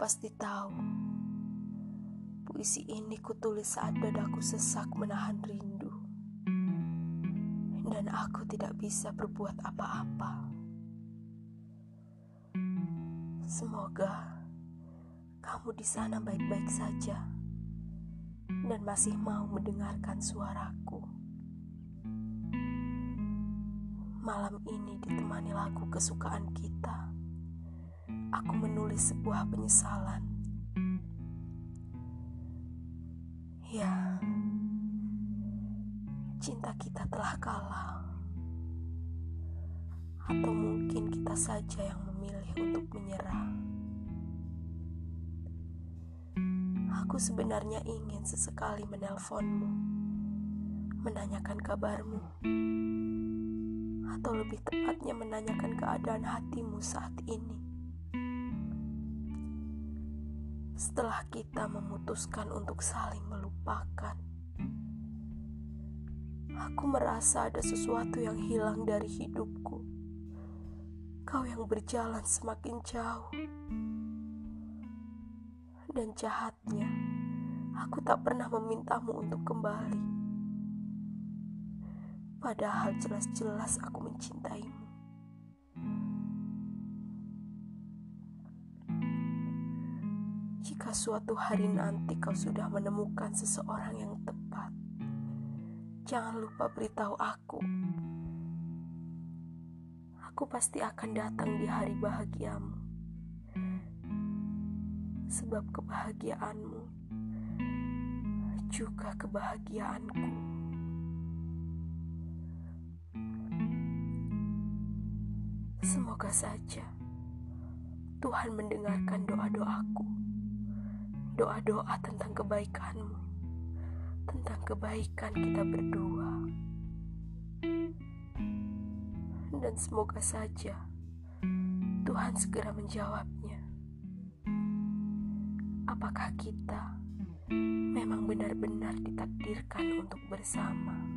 pasti tahu, puisi ini kutulis saat dadaku sesak menahan rindu, dan aku tidak bisa berbuat apa-apa. Semoga kamu di sana baik-baik saja dan masih mau mendengarkan suaraku. Malam ini ditemani lagu kesukaan kita aku menulis sebuah penyesalan. Ya, cinta kita telah kalah, atau mungkin kita saja yang memilih untuk menyerah. Aku sebenarnya ingin sesekali menelponmu, menanyakan kabarmu, atau lebih tepatnya menanyakan keadaan hatimu saat ini. Setelah kita memutuskan untuk saling melupakan. Aku merasa ada sesuatu yang hilang dari hidupku. Kau yang berjalan semakin jauh. Dan jahatnya, aku tak pernah memintamu untuk kembali. Padahal jelas-jelas aku mencintaimu. Jika suatu hari nanti kau sudah menemukan seseorang yang tepat, jangan lupa beritahu aku. Aku pasti akan datang di hari bahagiamu, sebab kebahagiaanmu juga kebahagiaanku. Semoga saja Tuhan mendengarkan doa-doaku doa-doa tentang kebaikanmu, tentang kebaikan kita berdua. Dan semoga saja Tuhan segera menjawabnya. Apakah kita memang benar-benar ditakdirkan untuk bersama?